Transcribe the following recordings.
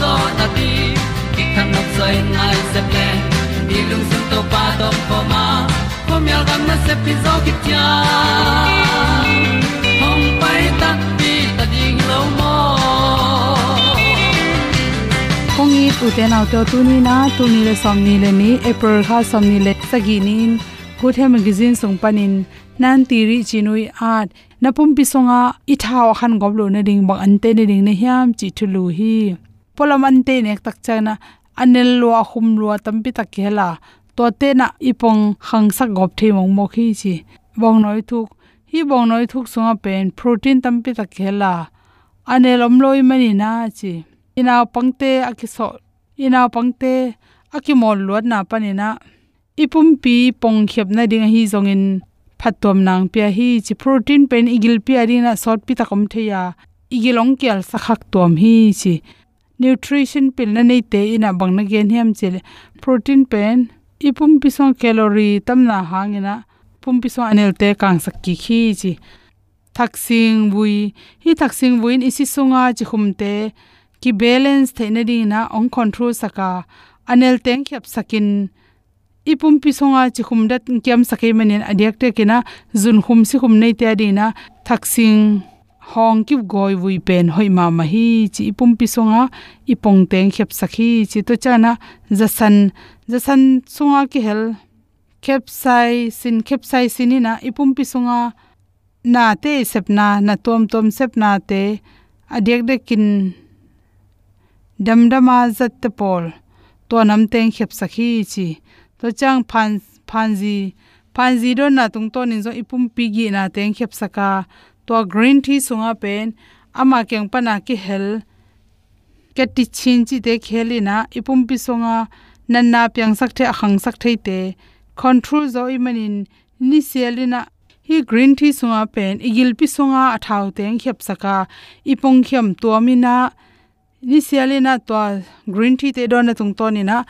zo na ti ki kan nok sai nai se ple ni lung sun to pa to pa ma. Ko myal gam na se pi zo ki tia hom pai ta ti ta ding lo mo kong i tu te nau to tu ni na tu ni le som ni le ni april ha som ni le sagi nin good hem magazine song panin nan ti ri chinui art napum pisonga pi han goblo na ding bang ante ne ding ne hiam chi thulu hi. Polam ante nek tak chana anel lo hum lo tampi tak hela to te na ipong hang sak gop the mong mo khi chi bong noi thuk hi bong noi thuk sunga pen protein tampi tak hela anelom loi mani na chi ina pangte akiso ina pangte akimol luat na panina ipum pi pong khep na ding hi zongin phatom nang pia hi chi protein pen igil pi arina sort pi takom theya igilong kyal sakhak tom hi chi nutrition pil na nei te ina bangna gen hem chele. Protein pen, ipum pisong calorie calorie tamna hangina, pum pisong anel te kang sakki khi chi. Thaksing bui hi thaksing buin isi sunga chi khumte ki balance theina ding na ong control saka. Anel teng khap sakin, ipum pisonga chi khumdat kyam sakai manin adiak te kina, zun khum si khum nei te adina. Thaksing hong ki goi vui pen hoi ma ma hi chi ipum pi songa, ipong teng khep sakhi chi to chana. Zasan zasan sunga ki hel. Khep sai sin, khep sai sinina ipum pi songa. Na te sepna na tom tom sepna te. Adek de kin. Damdama zat te pol. To nam teng khep sakhi chi. To chang phan phanji phanji do na tung to nin zo ipum pi gi na teng khep saka to green tea sunga pen, ama kyang pana ki hel. Ke ti chin chi te khelina ipum pi songa nanna pyang sak the ahang sak thei te. Control zo i manin ni selina hi green tea sunga pen, igil pi sunga athau teng khep saka. Ipong khem to mina ni selina to green tea te don na tung to ni na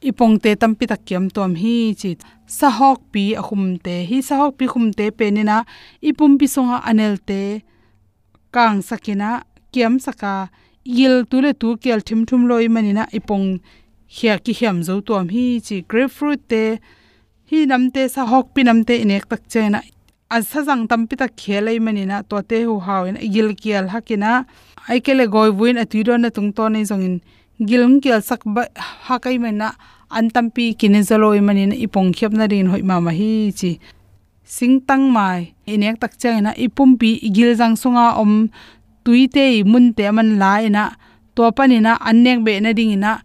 ipong te tampi tak kiam tom hi chi sahok pi ahum te hi sahok pi khum te pe ni na ipum pi songa anel te kang sakina kiam saka. Yil tu le tu kel thim thum loi manina ipong khia ki hiam zo tom hi chi grapefruit te. Hi namte sa hok pi namte inek tak chena asa jang tampi ta khelai manina to te hu hawin. Yil kial hakina. Aikele goi buin ati ron na tung to nei zongin gilung kial sak ba ha kai mena an tampi kine zaloi manin ipong khyap na rin hoi ma ma hi chi sing tang mai inek tak na ipum pi igil jang sunga om tuite mun te man la ina to panina annek be na ding ina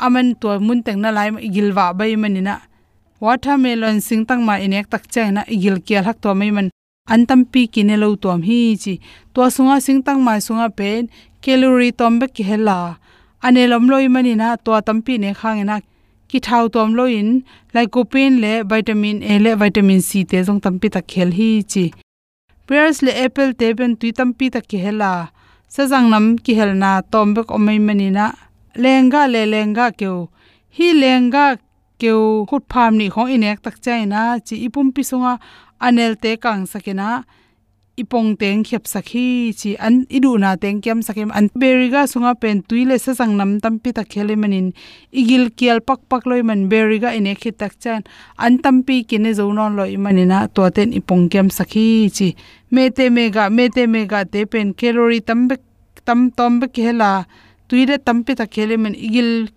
aman to mun teng na lai igil wa bai manina watermelon sing tang ma inek tak na igil kial hak to mai man antam pi kine lo tom hi chi to sunga sing tang mai sunga pen calorie tom be ki hela ane lom loi manina to tampi ne khangena ki thau tom loin lycopene le vitamin a le vitamin c te jong tampi ta khel hi chi pears le apple te ben tui tampi ta ki hela sajang nam ki helna tom bek omai manina lenga le lenga keu hi lenga keu khut pham ni khong inek tak chai na chi ipum pi sunga anel te kang sakena ipong teng khep sakhi chi an idu na teng kem sakem an beriga sunga pen tuile sa sang nam pi ta khele manin. Igil kial pak pak loi man beriga ine khi tak chan. An tam pi kine zo non loi manina to ten ipong kem sakhi chi. Mete mega mete mega te pen calorie tam be tam tom be khela. Tuile tampi ta khele man igil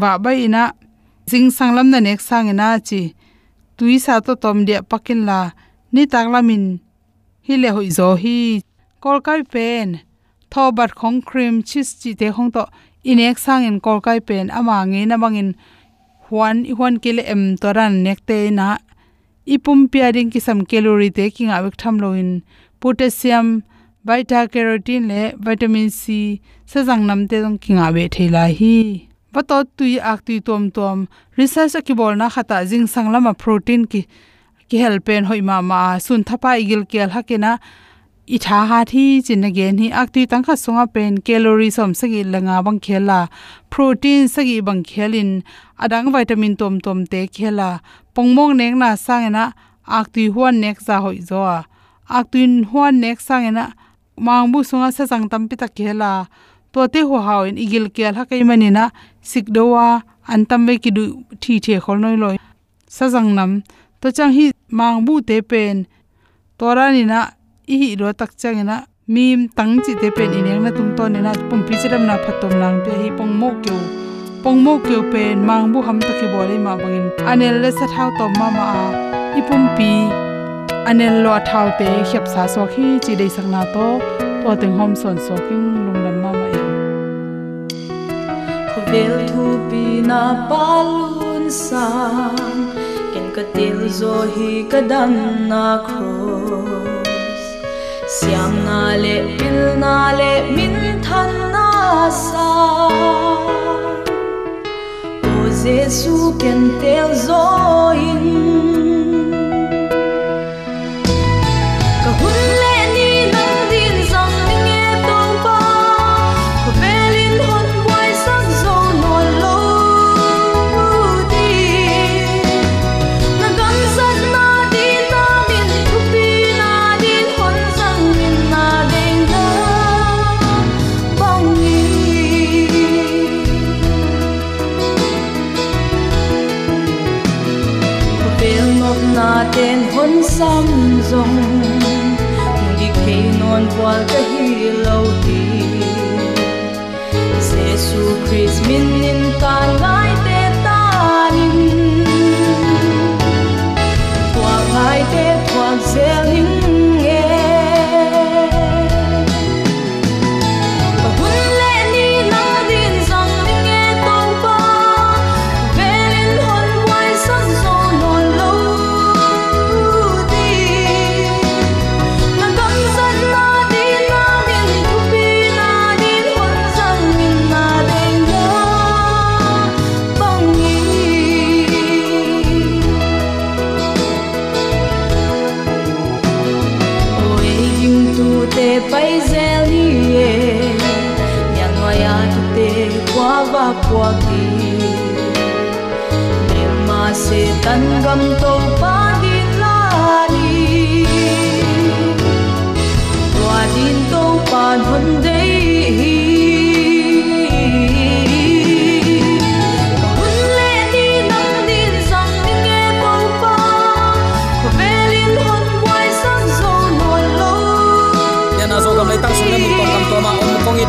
wa bai ina. Jing sanglam na nek sang ina chi. Tuisa to tom dia pakin la. Ni taklamin hi le hoi zo hi. Kol kai pen. Tho bat khong cream chis chi te khong to in ek sang in kol kai pen. Ama nge na bangin huan i huan ke le em toran nek te na. Ipum pia ding ki sam calorie te king awek tham lo in. Potassium beta carotene le vitamin c, sa jang nam te dong ki nga be thela hi. Vato tui ak tui tom tom. Research ki bol na khata jing sang lama protein ki ki helpen hoi ma ma sun thapa igil kel hakena. I tha ha thi chin again hi akti tang kha songa pen calorie som sagi langa bang khela. Protein sagi bang khelin. Adang vitamin tom tom te khela. Pongmong nek na sangena ak ti huan nek za hoi zo ak tin huan nek sangena mangbu sunga sa jang tam pi ta khela. To te ho haw in igil kel ha kai manina sikdowa antam ve ki du thi the khol noi loi. Sa jang nam. To chang hi mang bu te pen torani na i hi ro tak chang na mim tang chi te pen ineng na tung ton na pum pi chiram na phatom nang pe hi pong mo kyo pong mo kyo pen mang bu ham ta ki bole ma bangin anel le sa thau to ma ma a. I pum pi anel lo thau te khep sa so khi chi dei sang na to. To teng hom son so king lung lam ma ma ko vel thu pi na palun sang til zo hi ka na cross siam na le pil na le min than na sa. O jesu ken tel zo in ten đi khe non qua cái hi lo ti Jesu Christ min in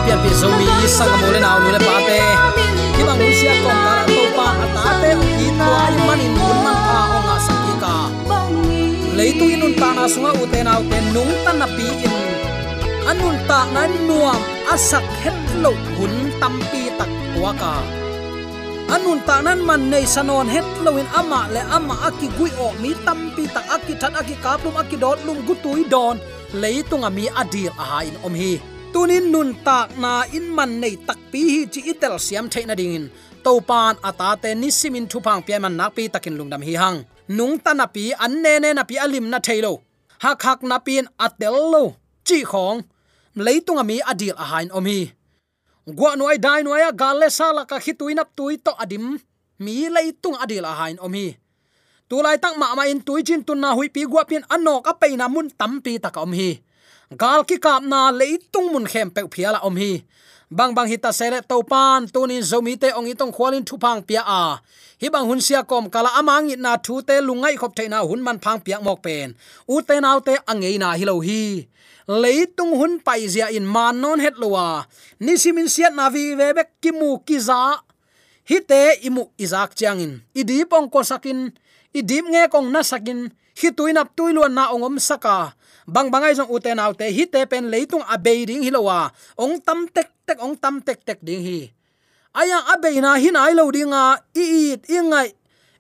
biển biển sâu mi sang cầm lên nào luôn pa te khi mà muốn xia con cả to pa ata te ít loa man in muốn man pa ông à sang ki ka lấy tu in ta na sunga u te nào te nung tan na pi in anun ta na nuam asak het lo hun tam pi tak wa ka anun ta nan man nei sanon het loin ama le ama aki gui o mi tam pi tak aki that aki kaplum aki dot lum gutui don leitunga mi adil aha in om hi tunin nun tak na in man nei tak pi hi chi itel siam theina pan ata te ni simin thupang pe man nak pi takin lungdam hi hang. Nung ta na pi, an ne ne na pi alim na thailo hak hak na pin atel lo. Chi khong leitunga mi adil a hain omi hi. Gwa noi dai noi ga le sala ka khituinap tui to adim. Mi leitung adil a hain omi hi. Tulai tak ma ma in tuichin tun na hui pi gwa pin anok a pe na mun tam pi tak om hi gal ki kap na leitung mun khem pe phiala om hi. Bang bang hita sele to pan tunin zomi te ong itong khwalin thu phang pia a. Hi bang hun sia kom kala amang na thu te lungai khop theina hun man phang pia mok pen. U te nau te angei na hi lo hi. Leitung hun pai zia in man non het lowa. Ni simin siat na vi ve bek ki mu ki za. Hi te imu izak changin idip ong ko sakin. Idip nge kong na sakin. Hi tuinap tuilua na ongom saka bang bangai jong uten autte hi te pen leitung abei ding hilowa ong tam tek tek, ong tam tek tek ding hi. Aya abei na hi ai lo dinga i i ingai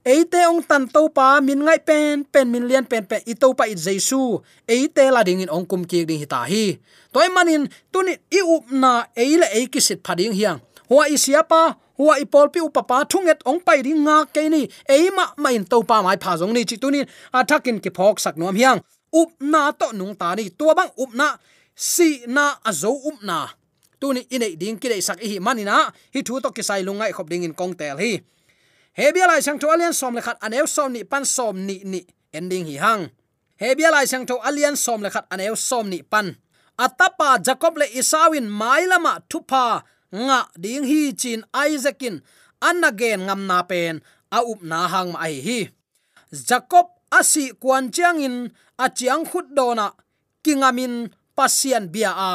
eite ong tan to pa min ngai pen pen min lian pen pen i to pa i jesu eite la ding in ong kum ki ding hi ta hi. Toy manin, tuni i up na eile e ki sit phading hiang. Huwa isiapa huwa ipol upapa thunget ong pai ri nga ke ni. Eima main to pa mai pha jong ni. Chi tunin athakin ki phok sak nom hiang up na to nung ta ni. Tua bang up na, si na azo up na. Tuni inei ding ki dei sak hi manina hi thu to kisai lungai khop ding in kong tel hi. Hebia lai sang to alian som le khat anew som ni pan som ni ni ending hi hang. Hebia lai sang to alian som le khat anew som ni pan. Atapa jacob le isawin mailama thupa nga ding hi chin an anagen ngam na pen a up na hang ma hi. Jacob asi kwan chiang in, a chiang khut dona kingamin pasian bia a.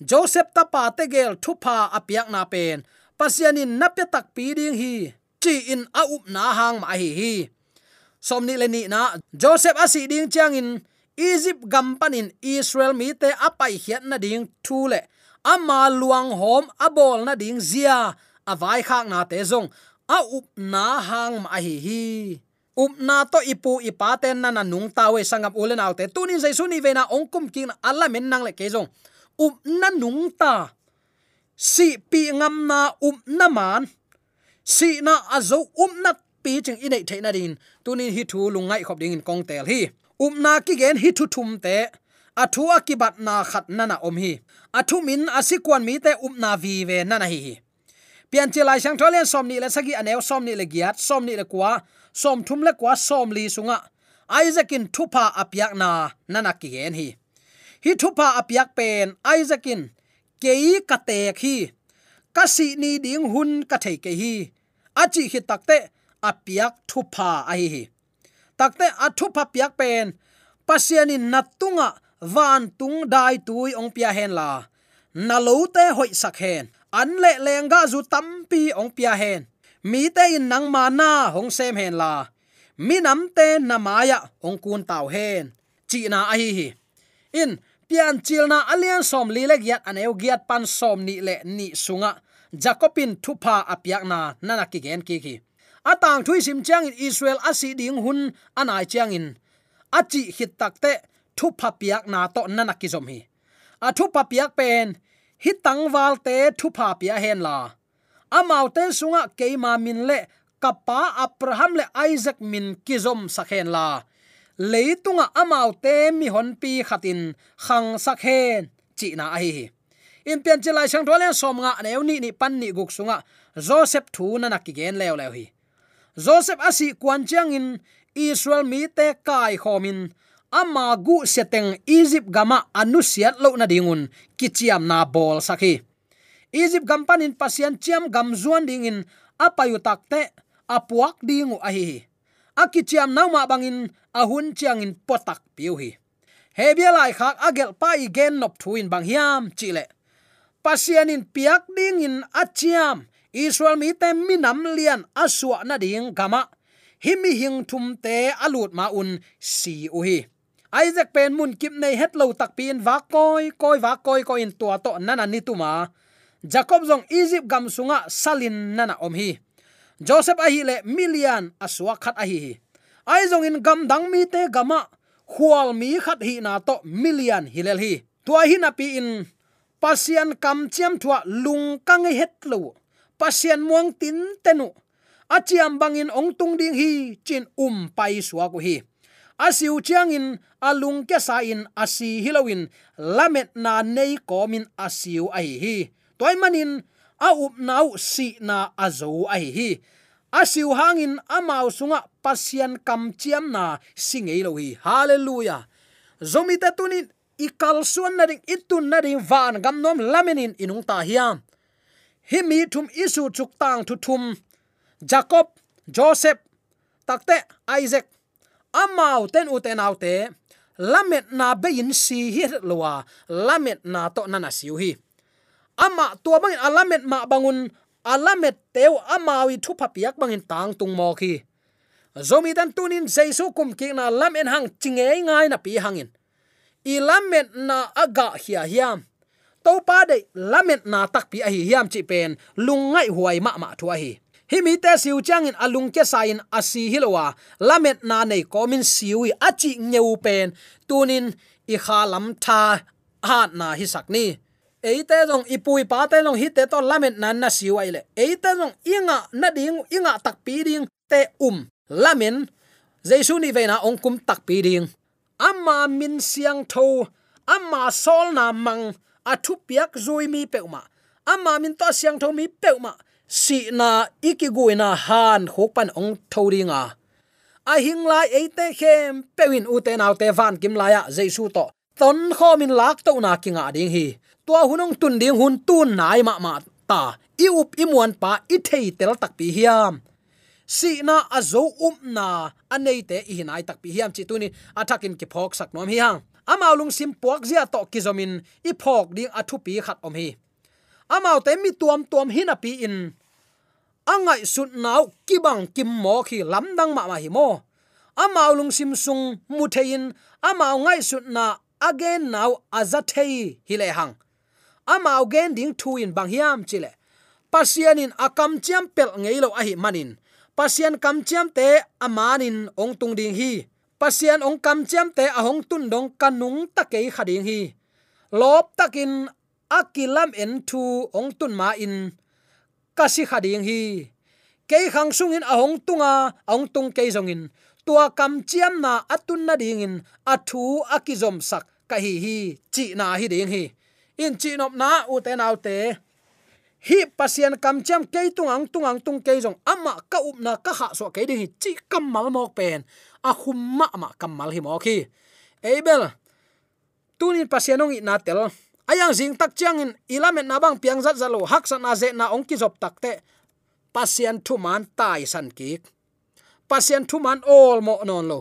Joseph ta pa te gel thupa apiak na pen. Pasian in nape tak pi ding hi, chi in a up na hang ma hi hi. Somni le ni na, joseph asi ding chiang in, egypt gampanin israel mi te apai hiat na ding thu le. Ama luang hom abol na ding zia avai khak na te zong, a up na hang ma hi hi upna to ipu ipaten na na nung tawe sangam ulen autte tunin jaisu ni vena ongkum king alla men nang le kejong upna na nung ta. Si pi ngam na upna man. Si na azo upna na pi ching inei theina din. Tunin hi thu lungai khop ding in kong tel hi. Upna na ki gen hi thu thum te. Athu akibat na khat na na om hi. Athu min asikwan mi te upna vi ve na na hi pian chi lai sang tholen som ni le sagi anew som ni le giat som ni le kwa som thum le kwa som li sunga isaac in thupa apyak na nana ki hen hi hi thupa apyak pen isaac in kei ka tek hi ka si ni ding hun ka thei ke hi achi hi takte apyak thupa ai hi takte athupa piak pen, pasiani natunga van tung dai tui ong pia hen la. Na lo te hoi sak hen an le lenga zu tampi ong pia hen mi te in nang ma na hong sem hen la mi nam te na maya ong kun tau hen chi na a hi hi. In pian chil na alian som li le giat an eu giat pan som ni le ni sunga. Jacobin thupa apiak na nana ki gen ki ki atang thui sim chang in israel asi ding hun anai chang in. Achi hit takte thupa piak na to nana ki zom hi. A thupa piak pen hi tangwal te thupa pia hen la. Amau te sunga keima min le kapa abraham le isaac min kizom sakhen la. Leitunga amau te mi hon pi khatin khang sakhen chi na ai in pian chilai sang thole som nga neu ni ni pan ni guk sunga joseph thu na nak gen leo leo hi. Joseph asi kwan chiang in, israel mi te kai khomin ama gu seteng egypt gama anusiat lo na dingun kichiam na bol sakhi. Egypt gampan in pasian chiam gamzuan dingin apayu takte apuak dingu ahi. Akichiam nauma bangin, ahun chiang in potak piu hi. Hebia lai khak agel pa i gen nop thuin bang hiam, chile. Pasianin piak ding in achiam israel mi tem minam lian aswa na ding gama. Himi hing thum te alut ma un, si uhi hi isaac pen mun kip nei het lo tak pin va koi koi va koi ko in tua to nana ni tuma jacob zong, egypt gam sunga, salin nana om hi. Joseph ahi le million aswa khat ahi ai zong in gam dang mi te gama khual mi khat hi na to million hilel hi. Tua hi na pi in pasian kam chiam thua lung kang het lo. Pasian muang tin tenu achiam bangin ong tung ding hi, chin um pai suwa ko hi. Asiu chiang in alung ke sa in asi hilowin lamet na nei komin asiu ai hi toy manin, a up nau si na azo ai hi asiu hangin amau sunga pasian kam chiam na singei lo hi hallelujah. Zomi ta tunin, ikal suan na ding, itun na ding van gam nom lamenin inung ta hiam hi mi thum isu chuk tang thu thum. Jacob, joseph, takte isaac amau ten u ten autte lamet na bein si hi lowa lamet na to nana siu hi. Ama tua bang alamet ma bangun. Alamet teu amawi thu papiak bangin tang tung mo khi. Zomi tan tunin jaisu kum ki na lamen hang chinge ngai na pi hangin i lamet na aga hia hiam. To pa de lamet na tak pi a hi hiam chi pen. Lungai huai ma ma thu a hi hi mi te siu chang in alung ke sain asi hilowa. Lamet na nei komin siwi achi ngeu pen. Tunin i kha lam tha ha na hi sakni eite jong ipui pa te long hi te to lamet nan na siwai le. Eite jong inga na ding, inga tak pi ding te um. Lamen jesu ni veina ong kum tak pi ding. Amma min siang tho, amma sol na mang athu piak zui mi peuma amma min to siang tho mi peuma si na ikiguina han khopan ong thoringa. A hing lai eite khem, pewin uten autte van kim laya jaisu to. Ton khomin lak to na kinga ding hi. Tua hunong tun ding hun tun nai ma ma ta. I up i muan pa i thei tel tak pi hiam. Si na azo um na. Anei te i hinai tak pi hiam chi tuni athakin ki phok sak nom hi hang amao lung sim puak zia to kizomin i phok ding athu pi khat om hi. Amao te mi tuam tuam hina pi in angai sut nau kibang kim mo khi lamdang ma ma hi mo amao lung sim sung mu thein amao ngai sut na again now azathei hi le hang amao gen ding thu in bang hiam chile pasianin akam chiam pel ngei lo a hi manin pasian kam chiam te amanin ong tung ding hi. Pasian ong kam chiam te ahong tun dong kanung takei khading hi. Lop takin akilam en thu ong tun ma in kasi khading hi. Ke khang sung in ahong tunga ong tung ke jong in. Tua kam chiam na atun na ding in. Athu akizom sak ka hi hi, chi na hi ding hi. In chi nop na, u te nau te. Hi pasien kam cham ke tung ang tung ang tung ke jong ama ka up na, ka ha so ke ding chi kam mal mok pen. A khum ma ma kam mal hi mo khi abel tunin pasianong i na tel ayang jing tak chiang in ilamet na bang piang zat zalo hak san na ze na ong ki zop tak te. Pasian thu man tai san ki. Pasien thu man all mo non lo.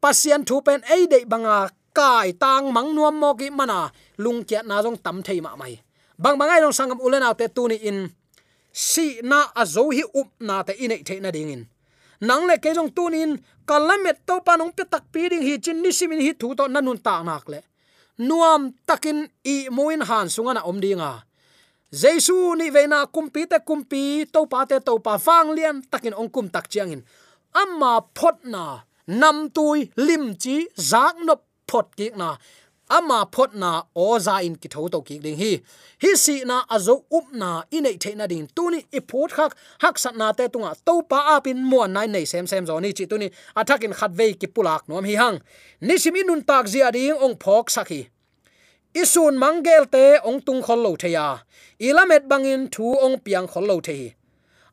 Pasien thu pen ei de banga kai tang mang nuam mo ki mana lung kya na jong tam thei ma mai. Bang bangai dong sangam ulen te tu ni in si na azo hi up na te ine the na ding in. Nang le ke jong in, kalamet to panong pe tak pi ding hi chin ni simin hi thu to nanun ta nak le nuam takin i muin han sunga na om dinga. Jesu ni veina kumpi te kumpi to pa te to pa fang lian takin ong kum tak chiangin amma phot na, nam tui lim chi zak no phot ki na ama phot na oza in ki tho to ki ding hi. Hi si na azo up na inei the na ding. Tu ni i phut khak, hak sat na te tunga to pa apin mo nai nei sem sem zo ni chi tu ni athakin khat ve ki pulak nom hi hang. Ni sim inun tak zia ding ong phok sakhi isun mangel te ong tung khol lo theya ilamet bangin thu ong piang khol lo the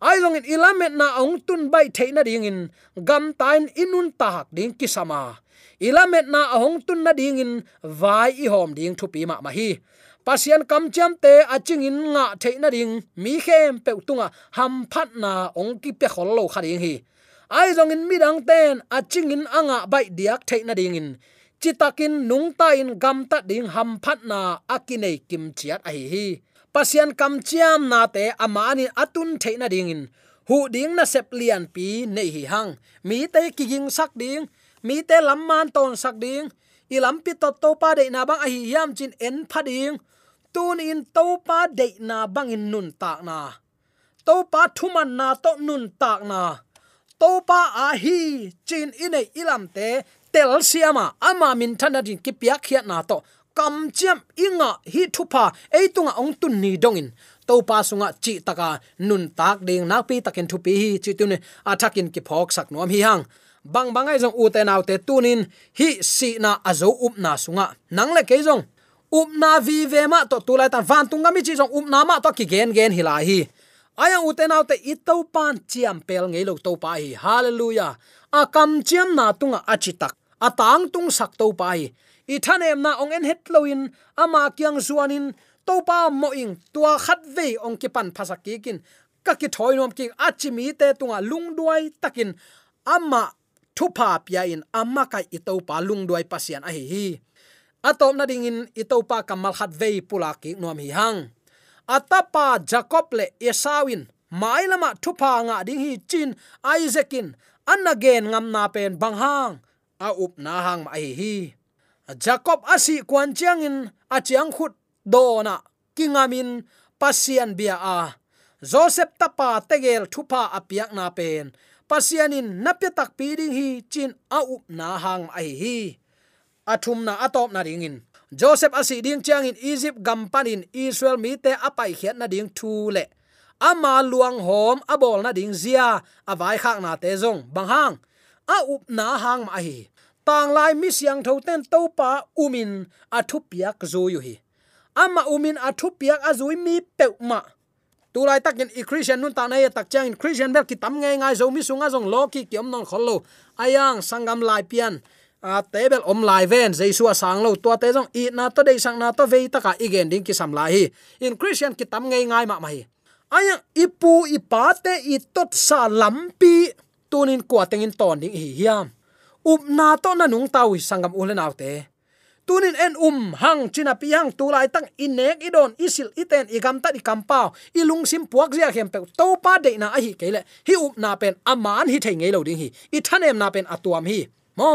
ai long in ilamet na ong tun bai theina ding in gam tain inun tak ding kisama ilamet na ahong tun na ding in vai i hom ding thu pi ma ma hi. Pasian kam cham te aching in nga theina ding, mi khem pe tunga ham phat na ong ki pe khol lo kha ding hi. Ai zong in midang ten aching in anga bai diak theina ding in. Chitakin nung ta in gam ta ding ham phat na akinei kim chiat a hi hi. Pasian kam chiam na te amani atun theina ding in. Hu ding na sep lian pi nei hi hang. Mi te ki ging sak ding mi te lam man ton sak ding. I lam pi to to pa de na bang a hi yam chin en pha ding. Tun in to pa de na bang in nun tak na. To pa thuman na to nun tak na. To pa a hi chin inei ilam te tel siama ama min thana din ki piak khiat na to. Kam chiam inga hi thupa eitunga ong tun ni dongin to pa sunga chi taka nun tak ding. Nak pi takin thu pi hi chi tune athakin ki phok sak nom hi hang bang bangai jong u te naw te tunin, hi si na azo up na sunga. Nang le ke jong up na vi ve ma to tu lai ta van tunga mi chi jong up na ma to ki gen gen hi lai hi. Aya u te naw te i to pan chiam pel ngei lo to pa hi. Hallelujah. A kam chiam na tunga chi tak. Atang tung sak to pa hi. I thanem na ong en het loin ama kyang zuanin to pa mo ing tua khat ve ong ki pan phasak ki kin. Ka ki thoi nom ki achi mi te tunga lung duai takin. Ama thu pa pia in amma kai ito lung duai pasian a hi hi. Atom na ding in ito pa kamal khat ve pula ki nom hi hang. Atapa jacob le esawin mai lama thu pa nga ding hi chin Isaacin, an again ngam na pen bang hang. A up na hang ma hi hi. Jacob asi kwan chiang in a chiang khut do na kingamin pasian bia a. Joseph tapa tegel thupa apiak na pen pasianin napya tak piding hi chin au up na hang ai hi. Athum na atop na ringin. Joseph asi ding chang in egypt gampanin israel, mi te apai khiat na ding thu le. Ama luang hom, abol na ding zia, avai khak na te zong, bang hang. A up na hang ma hi. Tang lai mi siang tho ten to pa umin athu piak zo yu hi. Ama umin athu piak azui mi pe ma tu lai takin in christian nun ta này tak chang in christian bel ki tam ngay ngai zo mi sunga zong lo ki kiom non kholo ayang, sangam lai pian. A tebel om lai ven jaisu sang lo. To te jong i na to dei sang na to vei taka igen ding ki sam lai hi. In christian ki tam ngai ngai ma mai aya ipu ipa te, i tot sa lampi tunin kwa tengin ton ding hi hiam. Up na to na nung tau sangam ulen autte tunin en um hang china pi hang tu lai tang inek idon isil iten igam ta di kampao. Ilung sim puak zia khem pe to pa de na hi kele hi up na pen aman hi thei ngei lo ding hi. I thanem na pen atuam hi. Mo,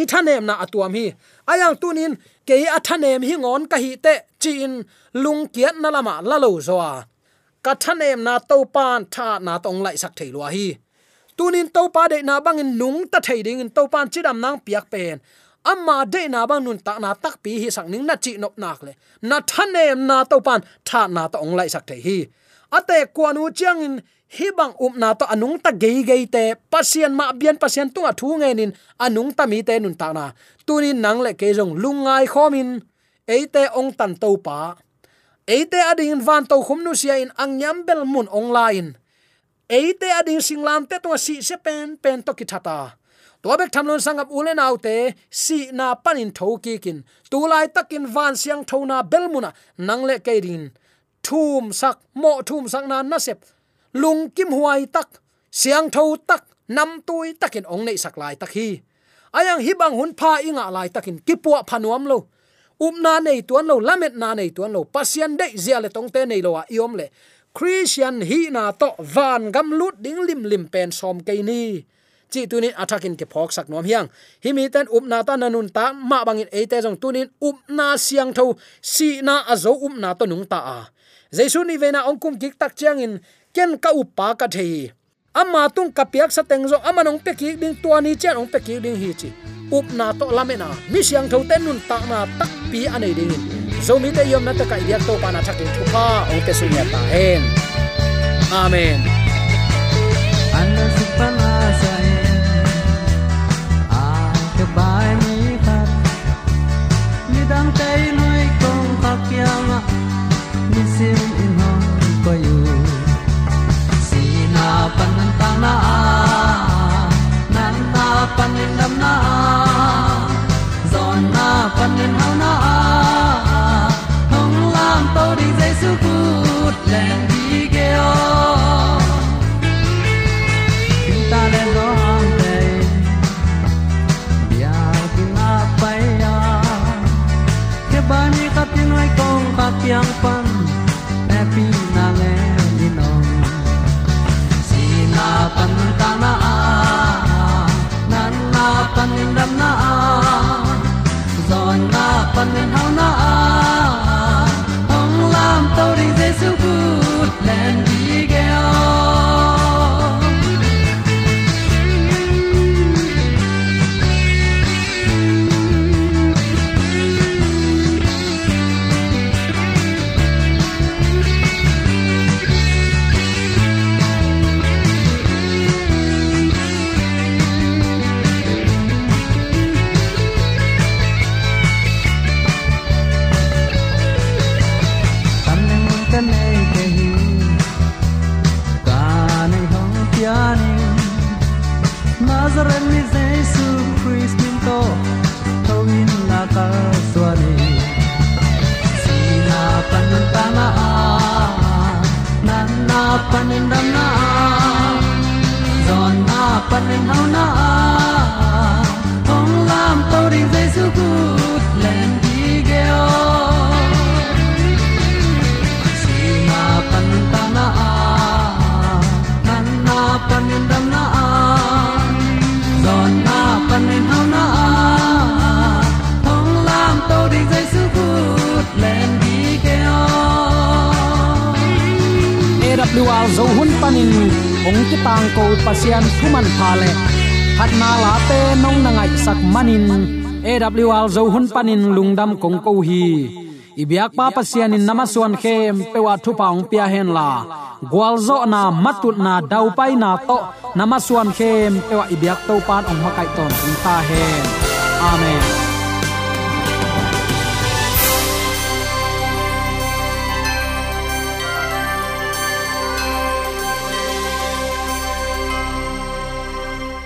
i thanem na atuam hi. Ayang tunin ke a thanem hi ngon ka hi te chin lung kiat na lama la lo zoa. Ka thanem na to pan tha na tong lai sak thei lo hi. Tunin to pa de na bangin nung ta thei ding in to pan chidam nang piak pen amma de na bang nun ta na tak pi hi sang ning na chi nop nak le. Na thanem na to pan, tha na to ong lai sak the hi. Ate kwanu chiang in hi bang um na to anung ta gei gei te, pasien ma bian pasien tunga thu nge nin, anung ta mi te nun ta na. Tunin nang le ke jong lungai khomin eite ong tan to pa. Eite ading van to khum nu sia in angyam bel mun ong lain eite ading singlam te to si se pen pen to ki thata to bek thamlon sangap ulen autte si na panin thoki kin. Tulai takin van siang thona belmuna nangle kairin thum sak, mo thum sak na na sep lung kim huai tak, siang tho tak, nam tui takin ong nei sak lai tak hi. Ayang hibang hun pha inga lai takin kipua phanuam lo. Up na nei tuan lo, lamet na nei tuan lo, pasian dei zia le tong te nei lo a iom le. Christian hi na to van gam lut ding lim lim pen som ke ni chi tunin athakin ke phok sak nom hiang. Himi ten up na ta nanun ta ma bangin eite jong tunin up na siang tho. Si na azo up na to nung ta a. Jaisu ni vena ongkum kik tak chiang in ken ka upa ka thei. Ama tung kapiak sa tengzo ama nong peki ding tua ni chen ong peki ding hi chi. Up na to lamena mi siang tho ten nun ta na tak pi anei ding in. Zo mi te yom na ta ka diak to pa na thakin thupa ong te sunya ta hen amen. Anda supana ong tang ko pasian thuman phale phatna la te nong na ngai sak manin. AWR zo hun panin lungdam kong ko hi ibyak pa pasian in namaswan khem, pewa thu paung pia hen la. Gwalzo na matut na dau pai na to namaswan khem, pewa ibyak to pan ong makai ton ta hen. Amen.